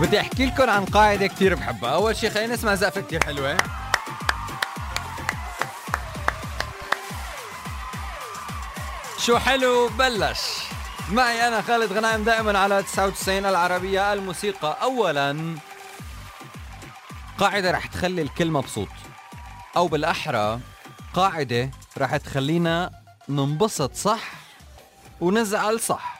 بدي أحكي لكم عن قاعدة كثير بحبها. أول شيء خلينا نسمع زقفة كثير حلوة. شو حلو؟ بلش. معي أنا خالد غنائم دائما على 99 العربية الموسيقى. اولا قاعدة رح تخلي الكل مبسوط. أو بالأحرى قاعدة رح تخلينا ننبسط صح؟ ونزعل صح؟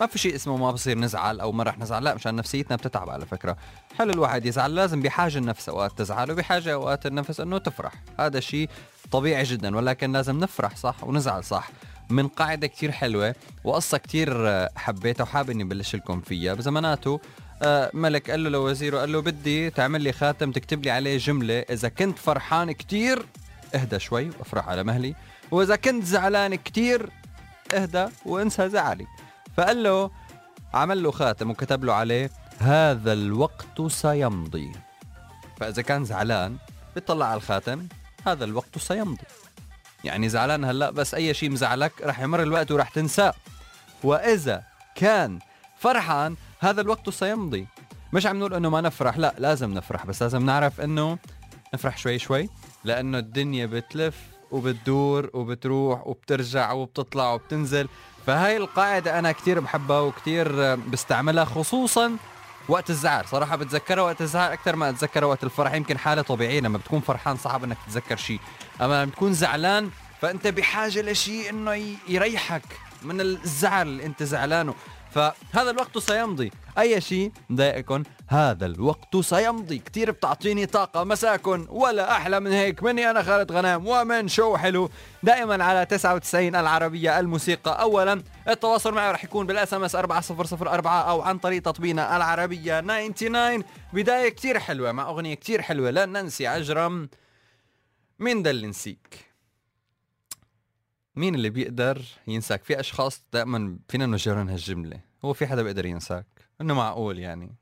ما في شيء اسمه ما بصير نزعل أو ما رح نزعل. لا مشان نفسيتنا بتتعب على فكرة. حلو الواحد يزعل لازم بحاجة النفس أوقات تزعل وبحاجة أوقات النفس إنه تفرح. هذا شيء طبيعي جدا ولكن لازم نفرح صح؟ ونزعل صح؟ من قاعدة كتير حلوة وقصة كتير حبيتها وحابب إني بلش لكم فيها. بزماناته آه، ملك قال له لوزيره قال له بدي تعمل لي خاتم تكتب لي عليه جملة. إذا كنت فرحان كتير اهدى شوي وافرح على مهلي. وإذا كنت زعلان كتير اهدى وانسى زعلي. فقال له عمل له خاتم وكتب له عليه هذا الوقت سيمضي. فإذا كان زعلان بيطلع على الخاتم هذا الوقت سيمضي. يعني زعلان هلا بس أي شيء مزعلك رح يمر الوقت ورح تنساه. وإذا كان فرحان هذا الوقت سيمضي. مش عم نقول إنه ما نفرح لا لازم نفرح بس لازم نعرف إنه نفرح شوي شوي لأنه الدنيا بتلف وبتدور وبتروح وبترجع وبتطلع وبتنزل. فهاي القاعدة أنا كتير بحبها وكتير بستعملها خصوصا وقت الزعل. صراحة بتذكرها وقت الزعل أكثر ما أتذكرها وقت الفرح. يمكن حالة طبيعية لما بتكون فرحان صعب إنك تتذكر شيء. أما لما بتكون زعلان فأنت بحاجة لشيء إنه يريحك. من الزعل اللي أنت زعلانه. فهذا الوقت سيمضي. أي شيء مضايقكم هذا الوقت سيمضي. كثير بتعطيني طاقة مساكن ولا أحلى من هيك. مني أنا خالد غنام ومن شو حلو. دائما على 99 العربية الموسيقى. أولا التواصل معي رح يكون بال SMS 4004 أو عن طريق تطبيقنا العربية 99 بداية كثير حلوة مع أغنية كثير حلوة. لنانسي عجرم مين ده اللي نسيك مين اللي بيقدر ينساك؟ في أشخاص دائما فينا نجرن هالجمله هو في حدا بيقدر ينساك؟ إنه معقول يعني.